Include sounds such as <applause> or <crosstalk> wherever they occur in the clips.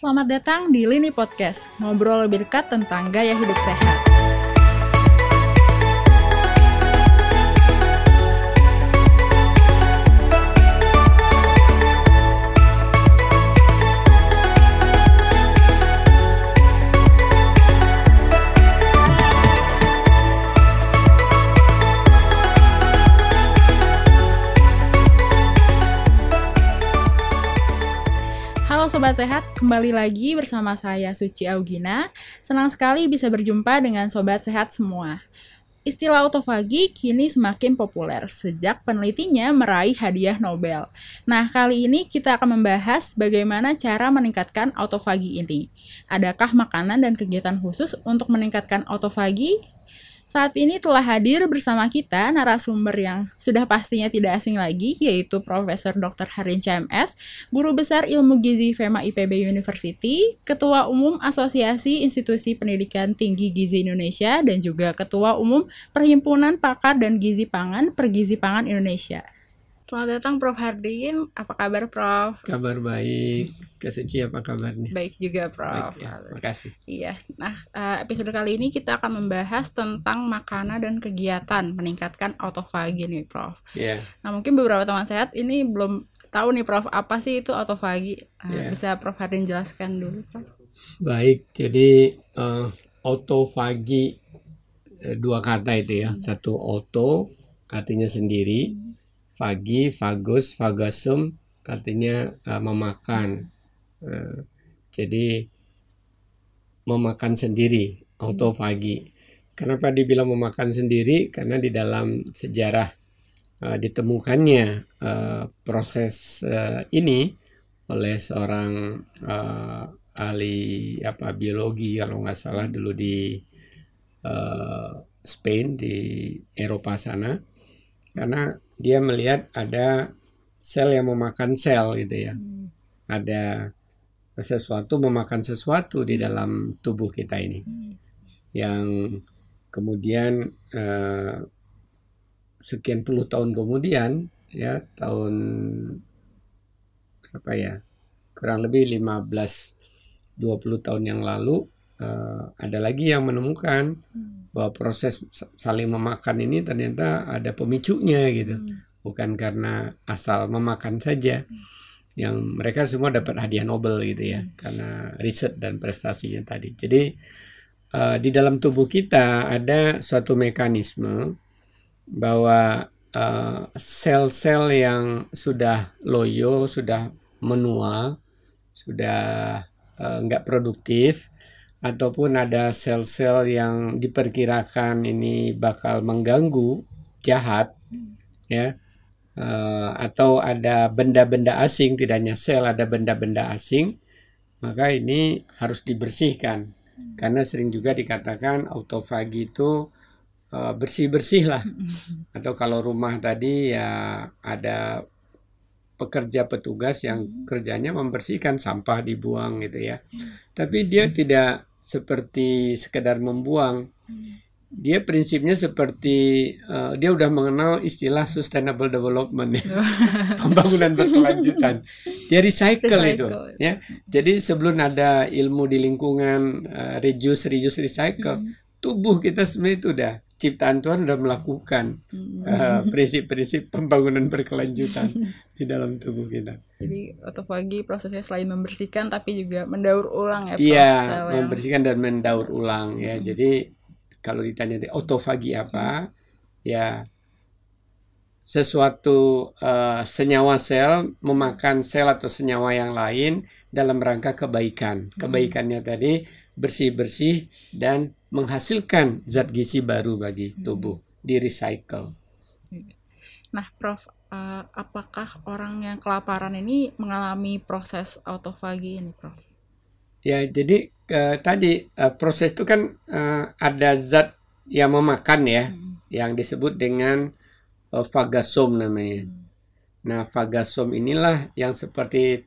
Selamat datang di Lini Podcast, ngobrol lebih dekat tentang gaya hidup sehat. Sobat Sehat, kembali lagi bersama saya Suci Augina. Senang sekali bisa berjumpa dengan Sobat Sehat semua. Istilah autofagi kini semakin populer sejak penelitinya meraih hadiah Nobel. Nah, kali ini kita akan membahas bagaimana cara meningkatkan autofagi ini. Adakah makanan dan kegiatan khusus untuk meningkatkan autofagi? Saat ini telah hadir bersama kita narasumber yang sudah pastinya tidak asing lagi, yaitu Profesor Dr. Harin CMS, Guru Besar Ilmu Gizi FEMA IPB University, Ketua Umum Asosiasi Institusi Pendidikan Tinggi Gizi Indonesia, dan juga Ketua Umum Perhimpunan Pakar dan Gizi Pangan Pergizi Pangan Indonesia. Selamat datang Prof. Hardin, apa kabar Prof? Kabar baik. Kak Suci apa kabarnya? Baik juga Prof. Baik, ya. Makasih. Iya, nah eh, episode kali ini kita akan membahas tentang makanan dan kegiatan meningkatkan autofagi nih Prof. Ya, Nah mungkin beberapa teman sehat ini belum tahu nih Prof apa sih itu autofagi. Nah, Iya. Bisa Prof Hardin jelaskan dulu Prof. baik. Jadi eh, autofagi eh, dua kata itu ya. Satu auto artinya sendiri, fagi, fagus, fagasum artinya eh, memakan. Eh, jadi memakan sendiri, autofagi. Kenapa dibilang memakan sendiri? Karena di dalam sejarah eh, ditemukannya eh, proses eh, ini oleh seorang eh, ahli apa biologi kalau nggak salah dulu di eh, Spain di Eropa sana karena dia melihat ada sel yang memakan sel gitu ya. Ada sesuatu memakan sesuatu di dalam tubuh kita ini. Yang kemudian eh, sekian puluh tahun kemudian ya tahun apa ya kurang lebih 15 20 tahun yang lalu eh, ada lagi yang menemukan bahwa proses sa- saling memakan ini ternyata ada pemicunya gitu. Bukan karena asal memakan saja. Yang mereka semua dapat hadiah Nobel gitu ya karena riset dan prestasinya tadi. Jadi eh, di dalam tubuh kita ada suatu mekanisme bahwa eh, sel-sel yang sudah loyo sudah menua sudah eh, nggak produktif ataupun ada sel-sel yang diperkirakan ini bakal mengganggu jahat ya. Eh, atau ada benda-benda asing tidak hanya sel ada benda-benda asing maka ini harus dibersihkan. Karena sering juga dikatakan autofagi itu eh, bersih-bersih lah. <laughs> Atau kalau rumah tadi ya ada pekerja petugas yang kerjanya membersihkan sampah dibuang gitu ya. Tapi dia tidak seperti sekedar membuang. Dia prinsipnya seperti eh, dia udah mengenal istilah sustainable development ya. <laughs> Pembangunan berkelanjutan. Dia recycle, itu Recycle. ya. Jadi sebelum ada ilmu di lingkungan eh, reduce reuse recycle tubuh kita sebenarnya itu udah ciptaan Tuhan udah melakukan Hmm. eh, prinsip-prinsip pembangunan berkelanjutan <laughs> di dalam tubuh kita Jadi autofagi prosesnya selain membersihkan tapi juga mendaur ulang ya. Iya, yang- membersihkan dan mendaur ulang ya. Jadi kalau ditanya di autofagi apa, ya sesuatu eh, senyawa sel memakan sel atau senyawa yang lain dalam rangka kebaikan. Kebaikannya tadi bersih-bersih dan menghasilkan zat gizi baru bagi tubuh, di recycle. Nah, Prof, eh, apakah orang yang kelaparan ini mengalami proses autofagi ini, Prof? Ya, jadi eh, tadi eh, proses itu kan ada zat yang memakan ya, yang disebut dengan fagasome namanya. Nah, fagasome inilah yang seperti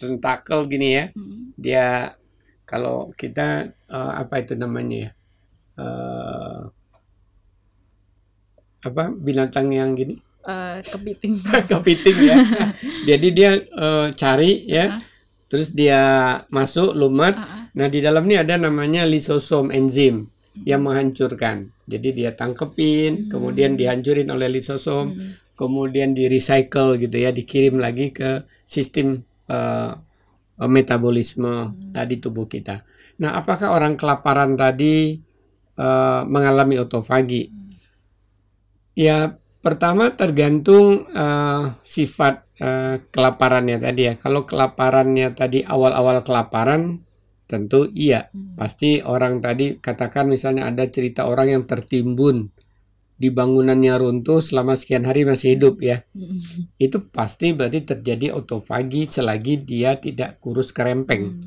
tentakel gini ya. Hmm. Dia kalau kita eh, apa itu namanya ya? Eh, apa binatang yang gini? Eh, kepiting. <laughs> kepiting ya. <laughs> Jadi dia eh, cari ya Hah? terus dia masuk lumat. Ah, ah. Nah, di dalam ini ada namanya lisosom enzim yang menghancurkan. Jadi dia tangkepin, kemudian dihancurin oleh lisosom, kemudian di recycle gitu ya, dikirim lagi ke sistem eh, metabolisme tadi tubuh kita. Nah, apakah orang kelaparan tadi eh, mengalami otofagi? Ya, pertama tergantung eh, sifat eh, kelaparannya tadi ya. Kalau kelaparannya tadi awal-awal kelaparan, tentu iya. Pasti orang tadi katakan misalnya ada cerita orang yang tertimbun di bangunannya runtuh selama sekian hari masih hidup ya. Itu pasti berarti terjadi otofagi selagi dia tidak kurus kerempeng.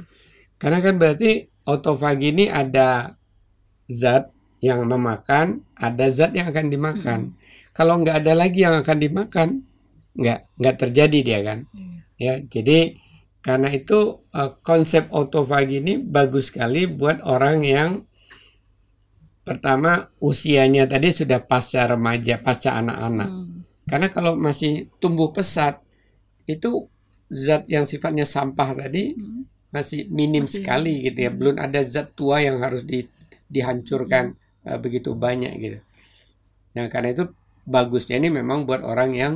Karena kan berarti otofagi ini ada zat yang memakan, ada zat yang akan dimakan. Kalau nggak ada lagi yang akan dimakan, nggak nggak terjadi dia kan. Ya, jadi karena itu eh, konsep otofagi ini bagus sekali buat orang yang pertama usianya tadi sudah pasca remaja, pasca anak-anak. Hmm. Karena kalau masih tumbuh pesat itu zat yang sifatnya sampah tadi Hmm. masih minim Masih- sekali gitu ya. Hmm. Belum ada zat tua yang harus di- dihancurkan eh, begitu banyak gitu. Nah, karena itu bagusnya ini memang buat orang yang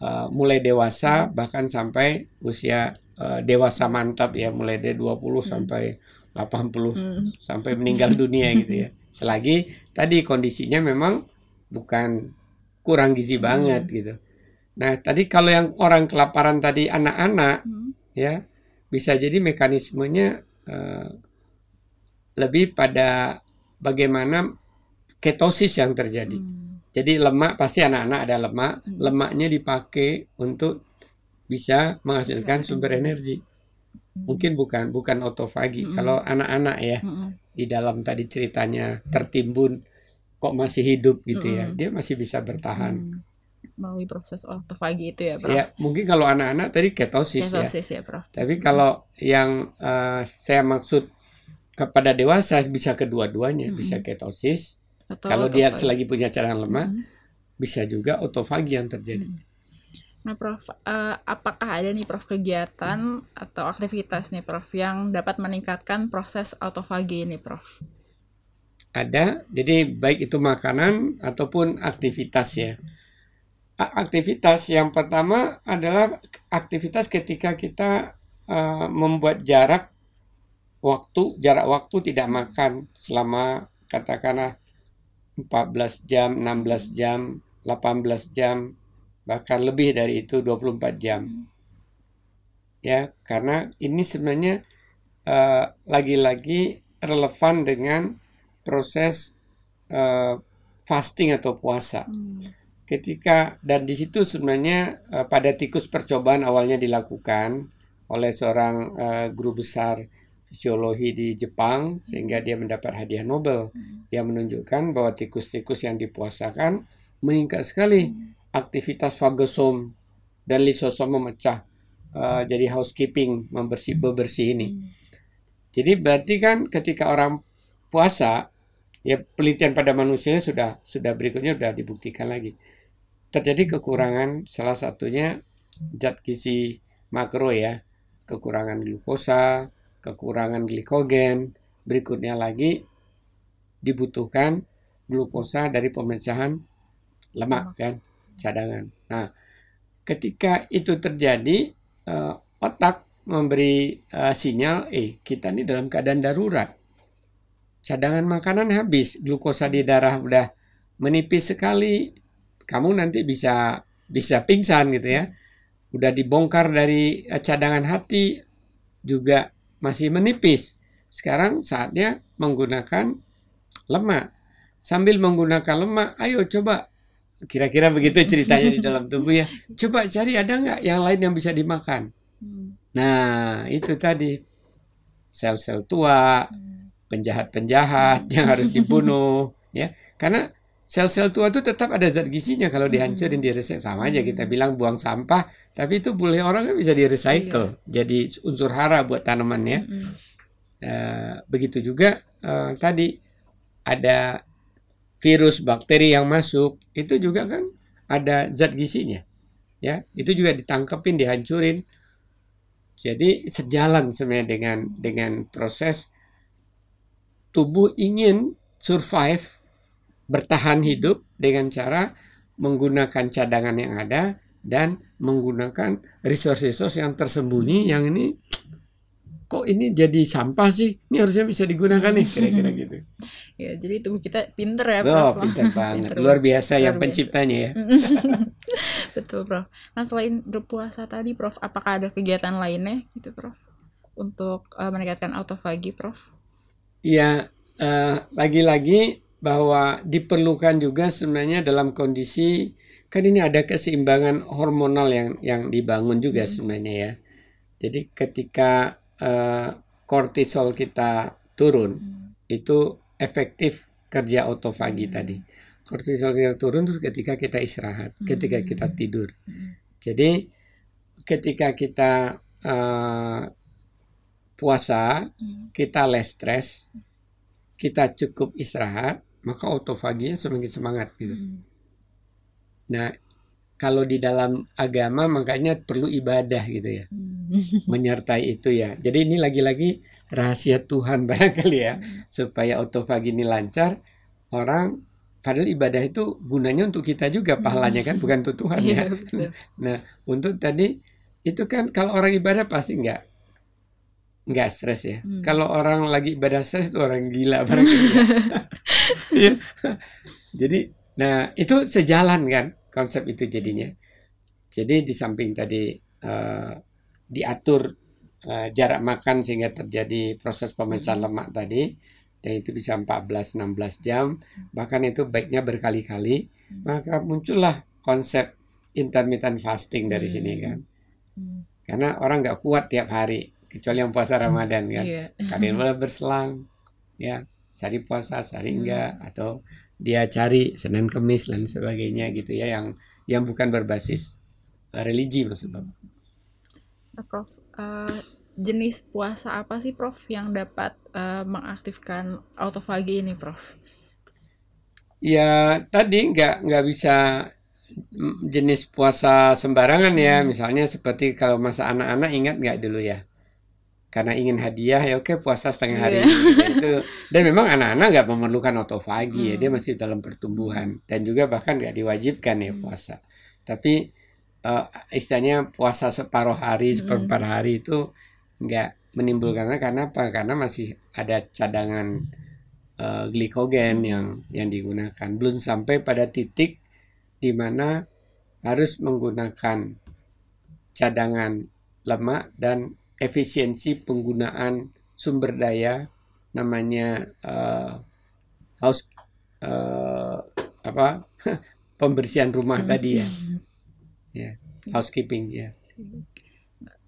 eh, mulai dewasa bahkan sampai usia eh, dewasa mantap ya, mulai dari 20 sampai 80 Hmm. sampai meninggal dunia gitu ya. <laughs> Selagi tadi kondisinya memang bukan kurang gizi banget gitu. Nah, tadi kalau yang orang kelaparan tadi anak-anak Hmm. ya bisa jadi mekanismenya eh, lebih pada bagaimana ketosis yang terjadi. Hmm. Jadi lemak pasti anak-anak ada lemak, Hmm. lemaknya dipakai untuk bisa menghasilkan sumber energi. Mungkin bukan bukan otofagi. Hmm. Kalau anak-anak ya Hmm. di dalam tadi ceritanya tertimbun kok masih hidup gitu ya, Mm-mm. dia masih bisa bertahan. Hmm. Melalui proses autofagi itu ya, Prof. Ya mungkin kalau anak-anak tadi ketosis ya. Ketosis ya, Prof. Tapi kalau yang eh, saya maksud kepada dewasa bisa kedua-duanya, Mm-mm. bisa ketosis. Atau kalau dia autofagi. selagi punya cadangan lemak, Hmm. bisa juga otofagi yang terjadi. Nah, Prof, eh, apakah ada nih Prof kegiatan atau aktivitas nih Prof yang dapat meningkatkan proses autofagi ini, Prof? Ada, jadi baik itu makanan ataupun aktivitas ya. Aktivitas yang pertama adalah aktivitas ketika kita eh, membuat jarak waktu, jarak waktu tidak makan selama katakanlah 14 jam, 16 jam, 18 jam, bahkan lebih dari itu 24 jam. Ya, karena ini sebenarnya eh, lagi-lagi relevan dengan proses eh, fasting atau puasa. Hmm. Ketika dan di situ sebenarnya eh, pada tikus percobaan awalnya dilakukan oleh seorang eh, guru besar fisiologi di Jepang sehingga dia mendapat hadiah Nobel yang menunjukkan bahwa tikus-tikus yang dipuasakan meningkat sekali aktivitas fagosom dan lisosom memecah eh, jadi housekeeping membersih bebersih ini. Jadi berarti kan ketika orang puasa ya penelitian pada manusia sudah sudah berikutnya sudah dibuktikan lagi. Terjadi kekurangan salah satunya zat gizi makro ya kekurangan glukosa kekurangan glikogen. Berikutnya lagi dibutuhkan glukosa dari pemecahan lemak. kan cadangan nah ketika itu terjadi eh, otak memberi eh, sinyal eh kita ini dalam keadaan darurat cadangan makanan habis, glukosa di darah udah menipis sekali, kamu nanti bisa bisa pingsan gitu ya. Udah dibongkar dari eh, cadangan hati juga masih menipis. Sekarang saatnya menggunakan lemak. Sambil menggunakan lemak, ayo coba kira-kira begitu ceritanya di dalam <laughs> tubuh ya. Coba cari ada nggak yang lain yang bisa dimakan. Hmm. Nah, itu tadi sel-sel tua, penjahat-penjahat yang harus <laughs> dibunuh, ya. Karena sel-sel tua itu tetap ada zat gizinya kalau dihancurin di recycle sama aja kita bilang buang sampah, tapi itu boleh orang kan bisa di recycle, jadi unsur hara buat tanaman ya. Hmm. Eh, begitu juga eh, tadi ada virus, bakteri yang masuk, itu juga kan ada zat gizinya. Ya, itu juga ditangkepin, dihancurin. Jadi sejalan sebenarnya dengan dengan proses tubuh ingin survive, bertahan hidup dengan cara menggunakan cadangan yang ada dan menggunakan resource-resource yang tersembunyi yang ini kok ini jadi sampah sih? Ini harusnya bisa digunakan nih <laughs> kira-kira gitu. Ya, jadi tubuh kita pinter ya, Oh, Prof. pintar banget. <laughs> Pinter Luar biasa Luar yang biasa. penciptanya ya. <laughs> Betul, Prof. Nah, selain berpuasa tadi, Prof, apakah ada kegiatan lainnya gitu, Prof? Untuk eh, meningkatkan autofagi, Prof? Ya, eh, lagi-lagi bahwa diperlukan juga sebenarnya dalam kondisi kan ini ada keseimbangan hormonal yang yang dibangun juga sebenarnya ya. Jadi ketika eh, kortisol kita turun itu efektif kerja autofagi tadi. Kortisol kita turun terus ketika kita istirahat, ketika kita tidur. Jadi ketika kita eh, puasa, kita less stress, kita cukup istirahat, maka autofaginya semakin semangat gitu. Nah, kalau di dalam agama makanya perlu ibadah gitu ya, <laughs> menyertai itu ya. Jadi ini lagi-lagi rahasia Tuhan <laughs> barangkali ya, supaya autofagi ini lancar. Orang padahal ibadah itu gunanya untuk kita juga pahalanya kan, bukan untuk Tuhan <laughs> Iya, ya. Nah, untuk tadi itu kan kalau orang ibadah pasti nggak nggak stres ya. Hmm. Kalau orang lagi ibadah stres itu orang gila barangkali. ya. Iya. Jadi, nah itu sejalan kan konsep itu jadinya. Jadi di samping tadi eh, diatur eh, jarak makan sehingga terjadi proses pemecahan lemak tadi dan itu bisa 14-16 jam bahkan itu baiknya berkali-kali maka muncullah konsep intermittent fasting dari sini kan Hmm. karena orang nggak kuat tiap hari kecuali yang puasa Ramadan kan Iya. kadang <laughs> berselang ya sehari puasa sehari Hmm. enggak atau dia cari Senin Kemis dan sebagainya gitu ya yang yang bukan berbasis eh, religi maksud Bapak. Nah, Prof, eh, jenis puasa apa sih, Prof, yang dapat eh, mengaktifkan autofagi ini, Prof? Ya tadi nggak nggak bisa mm, jenis puasa sembarangan ya misalnya seperti kalau masa anak-anak ingat nggak dulu ya karena ingin hadiah ya oke puasa setengah hari Iya. gitu. itu dan memang anak-anak nggak memerlukan autofagi ya dia Hmm. masih dalam pertumbuhan dan juga bahkan nggak diwajibkan ya Hmm. puasa tapi eh, istilahnya puasa separuh hari seperempat hari itu nggak menimbulkan karena apa karena masih ada cadangan eh, glikogen yang yang digunakan belum sampai pada titik di mana harus menggunakan cadangan lemak dan efisiensi penggunaan sumber daya namanya eh, house eh, apa <laughs> pembersihan rumah tadi ya ya housekeeping ya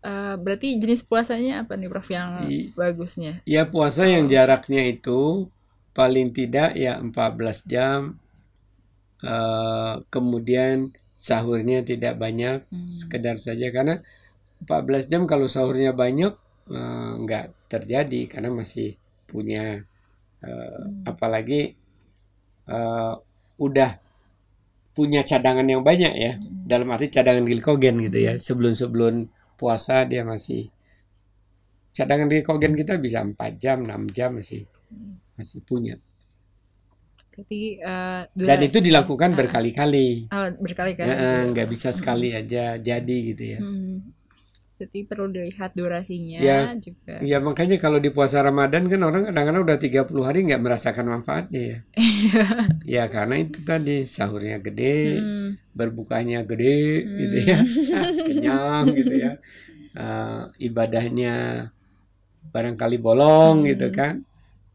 Eh, berarti jenis puasanya apa nih, Prof, yang I- bagusnya? Ya puasa yang jaraknya itu paling tidak ya 14 jam. Eh, kemudian sahurnya tidak banyak, Hmm. sekedar saja karena 14 jam kalau sahurnya banyak eh, nggak terjadi karena masih punya eh, Hmm. apalagi eh, udah punya cadangan yang banyak ya. Hmm. Dalam arti cadangan glikogen gitu ya. Sebelum-sebelum puasa dia masih cadangan glikogen kita bisa 4 jam, 6 jam masih masih punya. Berarti eh, Dan itu dilakukan Ah, berkali-kali. ah, berkali-kali. Nggak bisa sekali aja jadi gitu ya. Hmm. Berarti perlu dilihat durasinya Ya. juga. Ya makanya kalau di puasa Ramadan kan orang kadang-kadang udah 30 hari nggak merasakan manfaatnya ya. <laughs> ya karena itu tadi sahurnya gede, Hmm. berbukanya gede gitu ya. <laughs> Kenyang gitu ya. Eh, ibadahnya barangkali bolong Hmm. gitu kan.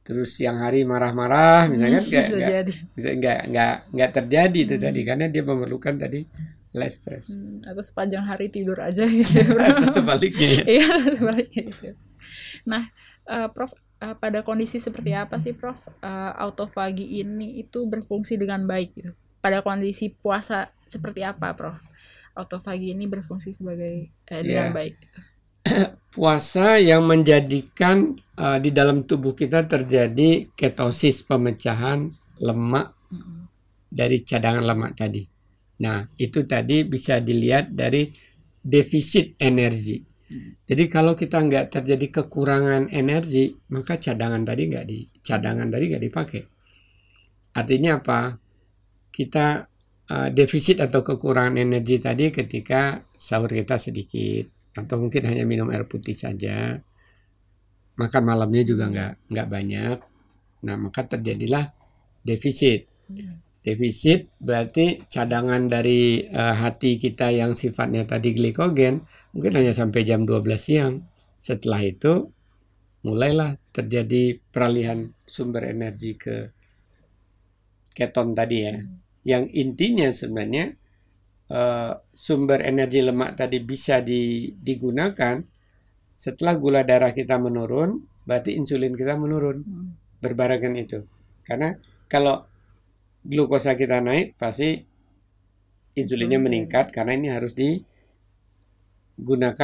Terus siang hari marah-marah misalnya kan nggak jadi. bisa nggak nggak nggak terjadi itu Hmm. tadi karena dia memerlukan tadi less stress. Hmm, atau sepanjang hari tidur aja <laughs> gitu ya. Atau sebaliknya ya. Iya, sebaliknya gitu. Nah, eh, Prof, eh, pada kondisi seperti apa sih, Prof, eh, autofagi ini itu berfungsi dengan baik gitu? Pada kondisi puasa seperti apa, Prof? Autofagi ini berfungsi sebagai eh, dengan Ya. baik. <clears throat> puasa yang menjadikan uh, di dalam tubuh kita terjadi ketosis pemecahan lemak Mm-mm. dari cadangan lemak tadi. Nah, itu tadi bisa dilihat dari defisit energi. Jadi kalau kita nggak terjadi kekurangan energi, maka cadangan tadi nggak di cadangan tadi nggak dipakai. Artinya apa? Kita uh, defisit atau kekurangan energi tadi ketika sahur kita sedikit atau mungkin hanya minum air putih saja. Makan malamnya juga nggak nggak banyak. Nah maka terjadilah defisit. Defisit berarti cadangan dari uh, hati kita yang sifatnya tadi glikogen mungkin hanya sampai jam 12 siang. Setelah itu mulailah terjadi peralihan sumber energi ke keton tadi ya. Hmm. Yang intinya sebenarnya uh, sumber energi lemak tadi bisa di, digunakan setelah gula darah kita menurun, berarti insulin kita menurun. Hmm. Berbarengan itu. Karena kalau glukosa kita naik pasti insulinnya meningkat karena ini harus digunakan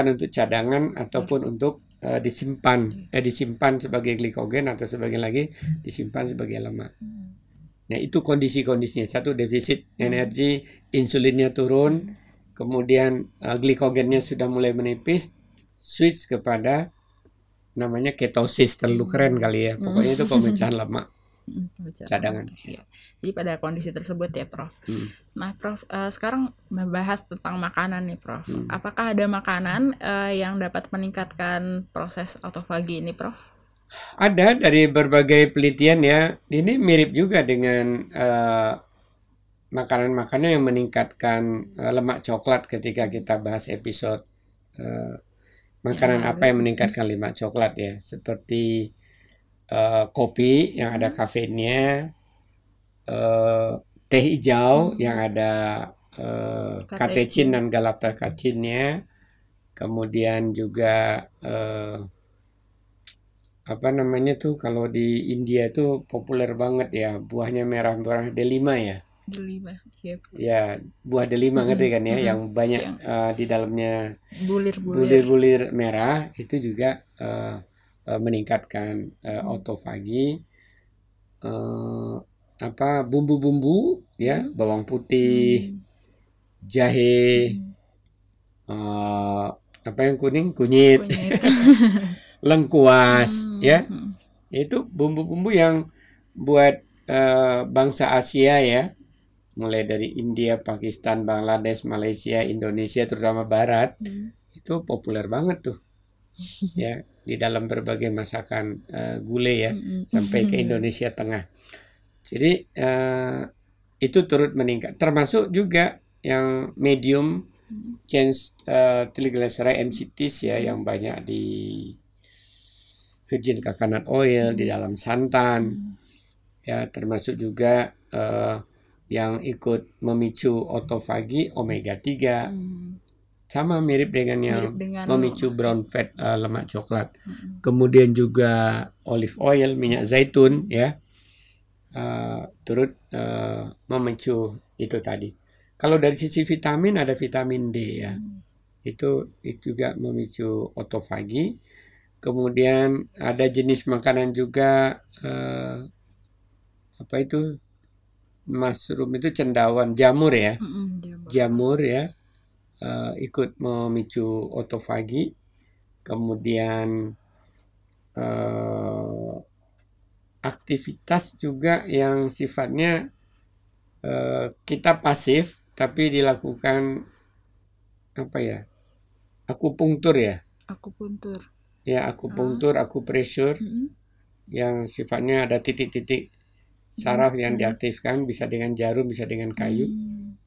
untuk cadangan ataupun ya. untuk uh, disimpan eh disimpan sebagai glikogen atau sebagai lagi disimpan sebagai lemak. Hmm. Nah, itu kondisi-kondisinya. Satu defisit hmm. energi, insulinnya turun, hmm. kemudian uh, glikogennya sudah mulai menipis, switch kepada namanya ketosis terlalu keren kali ya. Pokoknya itu pemecahan lemak. Cadangan. Ya. Jadi pada kondisi tersebut ya, Prof. Hmm. Nah, Prof, uh, sekarang membahas tentang makanan nih, Prof. Hmm. Apakah ada makanan uh, yang dapat meningkatkan proses autofagi ini, Prof? Ada dari berbagai penelitian ya. Ini mirip juga dengan makanan makanan-makanan yang meningkatkan uh, lemak coklat ketika kita bahas episode uh, makanan ya, apa yang meningkatkan lemak coklat ya, seperti uh, kopi yang ada hmm. kafeinnya uh, teh hijau hmm. yang ada uh, katechin dan galactocachinnya, kemudian juga uh, apa namanya tuh kalau di India itu populer banget ya buahnya merah merah delima ya. Delima, yep. Ya buah delima hmm, ngerti kan ya hmm, yang banyak yang uh, di dalamnya bulir-bulir bulir merah itu juga uh, uh, meningkatkan uh, hmm. autofagi. Uh, apa bumbu-bumbu ya hmm. bawang putih, hmm. jahe, hmm. uh, apa yang kuning kunyit, kunyit. <laughs> lengkuas hmm. ya hmm. itu bumbu-bumbu yang buat uh, bangsa Asia ya mulai dari India, Pakistan, Bangladesh, Malaysia, Indonesia terutama Barat hmm. itu populer banget tuh <laughs> ya di dalam berbagai masakan uh, gulai ya hmm. sampai ke <laughs> Indonesia Tengah. Jadi uh, itu turut meningkat. Termasuk juga yang medium change uh, triglyceride MCTs ya yang banyak di virgin coconut oil di dalam santan. Ya, termasuk juga uh, yang ikut memicu otofagi omega 3. Hmm. Sama mirip dengan yang mirip dengan memicu brown fat uh, lemak coklat. Hmm. Kemudian juga olive oil, minyak zaitun ya uh, turut uh, memicu itu tadi. Kalau dari sisi vitamin ada vitamin D ya. Hmm. Itu, itu juga memicu otofagi. Kemudian ada jenis makanan juga uh, apa itu? Mushroom itu cendawan, jamur ya. jamur. jamur ya. Uh, ikut memicu otofagi. Kemudian uh, aktivitas juga yang sifatnya uh, kita pasif tapi dilakukan apa ya akupunktur ya akupunktur ya akupunktur ah. akupressure mm -hmm. yang sifatnya ada titik-titik saraf mm -hmm. yang diaktifkan bisa dengan jarum bisa dengan kayu mm.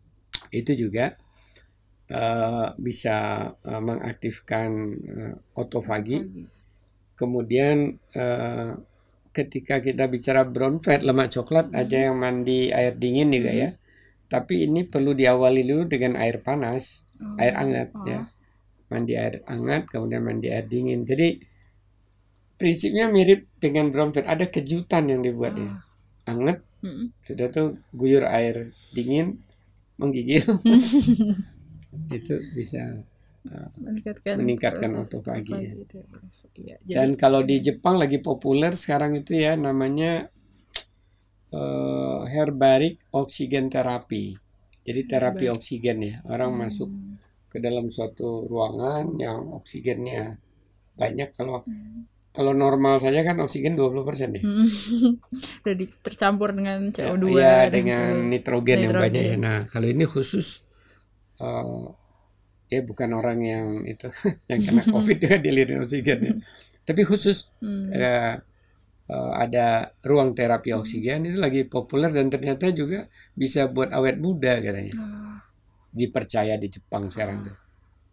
itu juga uh, bisa uh, mengaktifkan uh, otofagi kemudian uh, ketika kita bicara brown fat lemak coklat hmm. aja yang mandi air dingin juga hmm. ya. Tapi ini perlu diawali dulu dengan air panas, oh. air hangat oh. ya. Mandi air hangat kemudian mandi air dingin. Jadi prinsipnya mirip dengan brown fat. Ada kejutan yang dibuat oh. ya. Hangat, hmm. sudah tuh guyur air dingin menggigil. <laughs> itu bisa meningkatkan meningkatkan autofagi. Ya. Ya, jadi, Dan kalau di Jepang lagi populer sekarang itu ya namanya uh, herbaric oksigen terapi. Jadi terapi herbaric. oksigen ya. Orang hmm. masuk ke dalam suatu ruangan yang oksigennya banyak kalau Hmm. kalau normal saja kan oksigen 20% ya. Hmm. <laughs> Udah tercampur dengan CO2 ya dan dengan sebagainya. nitrogen, yang Nitrogen. banyak ya. Nah, kalau ini khusus eh, ya bukan orang yang itu <laughs> yang kena Covid juga dilirin oksigen ya. Tapi khusus Hmm. eh, eh, ada ruang terapi oksigen itu lagi populer dan ternyata juga bisa buat awet muda katanya. Ah, Dipercaya di Jepang sekarang tuh.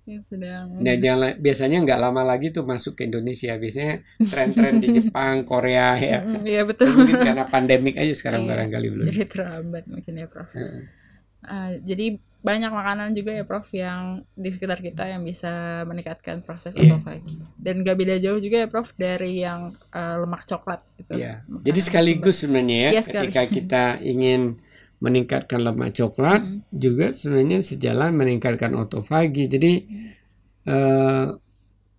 yang sedang Nah, jangan- biasanya nggak lama lagi tuh masuk ke Indonesia. Biasanya tren-tren di Jepang, <laughs> Korea ya. Iya betul. Mungkin karena pandemik aja sekarang Iya. barangkali belum. Jadi terlambat mungkin ya Prof. Heeh. Ah, jadi banyak makanan juga ya Prof yang di sekitar kita yang bisa meningkatkan proses Iya. autofagi. Dan gak beda jauh juga ya Prof dari yang eh, lemak coklat gitu. Iya. Makanan Jadi sekaligus sebenarnya ya, Iya, sekali. ketika kita ingin meningkatkan lemak coklat, Mm. juga sebenarnya sejalan meningkatkan autofagi. Jadi eh,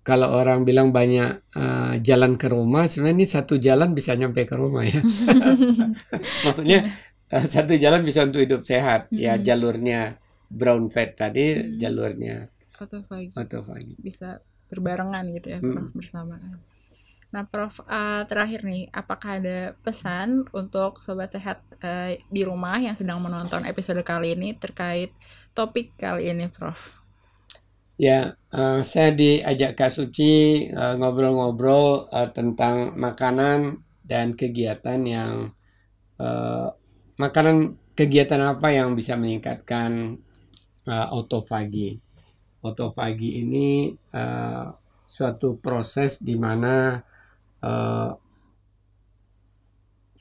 kalau orang bilang banyak eh, jalan ke rumah, sebenarnya ini satu jalan bisa nyampe ke rumah ya. <laughs> Maksudnya eh, satu jalan bisa untuk hidup sehat. Ya Mm. jalurnya brown fat tadi, Mm. jalurnya autofagi autofagi. bisa berbarengan gitu ya Prof Mm. bersamaan. Nah Prof eh, terakhir nih apakah ada pesan untuk sobat sehat eh, di rumah yang sedang menonton episode kali ini terkait topik kali ini Prof? Ya, eh, saya diajak Kak Suci eh, ngobrol-ngobrol eh, tentang makanan dan kegiatan yang eh, makanan kegiatan apa yang bisa meningkatkan eh, autofagi. Autofagi ini eh, suatu proses di mana eh,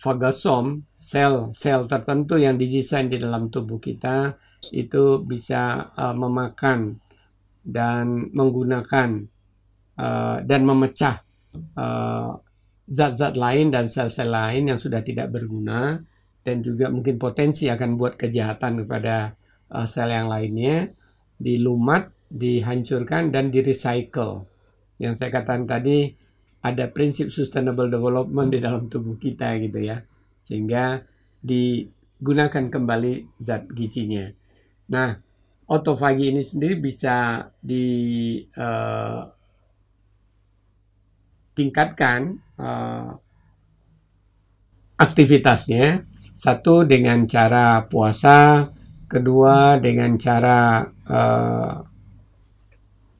fagosom, sel-sel tertentu yang didesain di dalam tubuh kita itu bisa eh, memakan dan menggunakan eh, dan memecah zat-zat lain dan sel-sel lain yang sudah tidak berguna dan juga mungkin potensi akan buat kejahatan kepada eh, sel yang lainnya dilumat, dihancurkan dan direcycle. Yang saya katakan tadi ada prinsip sustainable development di dalam tubuh kita gitu ya. Sehingga digunakan kembali zat gizinya. Nah, autofagi ini sendiri bisa ditingkatkan eh, aktivitasnya satu dengan cara puasa, kedua dengan cara eh,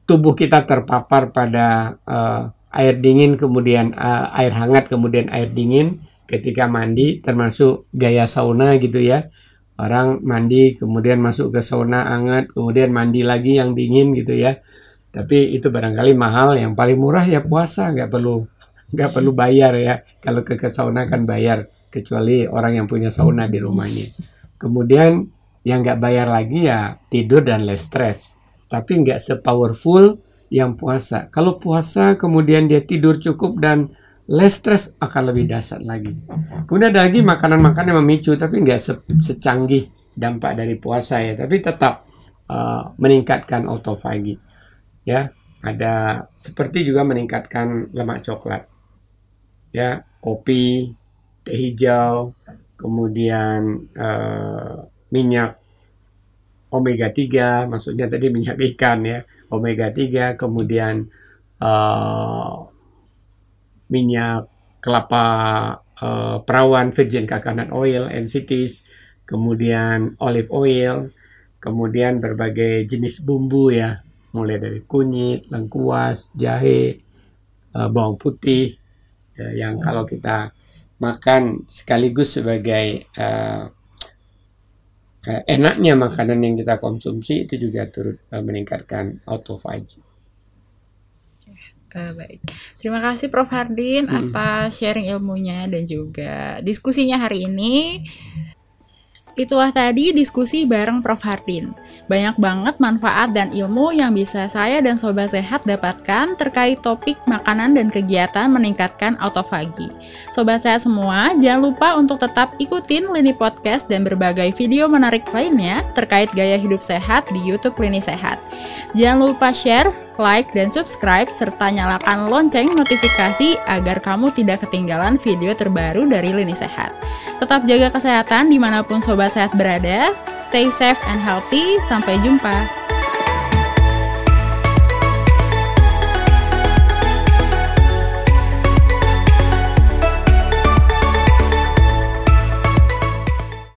tubuh kita terpapar pada eh, air dingin kemudian eh, air hangat kemudian air dingin. Ketika mandi termasuk gaya sauna gitu ya. Orang mandi kemudian masuk ke sauna hangat kemudian mandi lagi yang dingin gitu ya. Tapi itu barangkali mahal. Yang paling murah ya puasa. Nggak perlu nggak perlu bayar ya. Kalau ke, ke sauna kan bayar. Kecuali orang yang punya sauna di rumahnya. Kemudian yang nggak bayar lagi ya tidur dan less stress tapi nggak sepowerful yang puasa kalau puasa kemudian dia tidur cukup dan less stress akan lebih dahsyat lagi Kemudian ada lagi makanan-makanan yang memicu tapi nggak se- secanggih dampak dari puasa ya, tapi tetap uh, meningkatkan autofagi. Ya, ada seperti juga meningkatkan lemak coklat. Ya, kopi, teh hijau, kemudian uh, minyak omega 3, maksudnya tadi minyak ikan ya, omega 3, kemudian uh, minyak kelapa eh, perawan virgin coconut oil MCTs kemudian olive oil kemudian berbagai jenis bumbu ya mulai dari kunyit lengkuas jahe eh, bawang putih ya, yang kalau kita makan sekaligus sebagai eh, enaknya makanan yang kita konsumsi itu juga turut eh, meningkatkan autophagy Eh, baik, terima kasih Prof Hardin Mm. atas sharing ilmunya dan juga diskusinya hari ini. Itulah tadi diskusi bareng Prof Hardin. Banyak banget manfaat dan ilmu yang bisa saya dan Sobat Sehat dapatkan terkait topik makanan dan kegiatan meningkatkan autofagi. Sobat Sehat semua, jangan lupa untuk tetap ikutin Lini Podcast dan berbagai video menarik lainnya terkait gaya hidup sehat di YouTube Lini Sehat. Jangan lupa share, like, dan subscribe, serta nyalakan lonceng notifikasi agar kamu tidak ketinggalan video terbaru dari Lini Sehat. Tetap jaga kesehatan di mana pun Sobat Sehat berada. Stay safe and healthy. Sampai jumpa.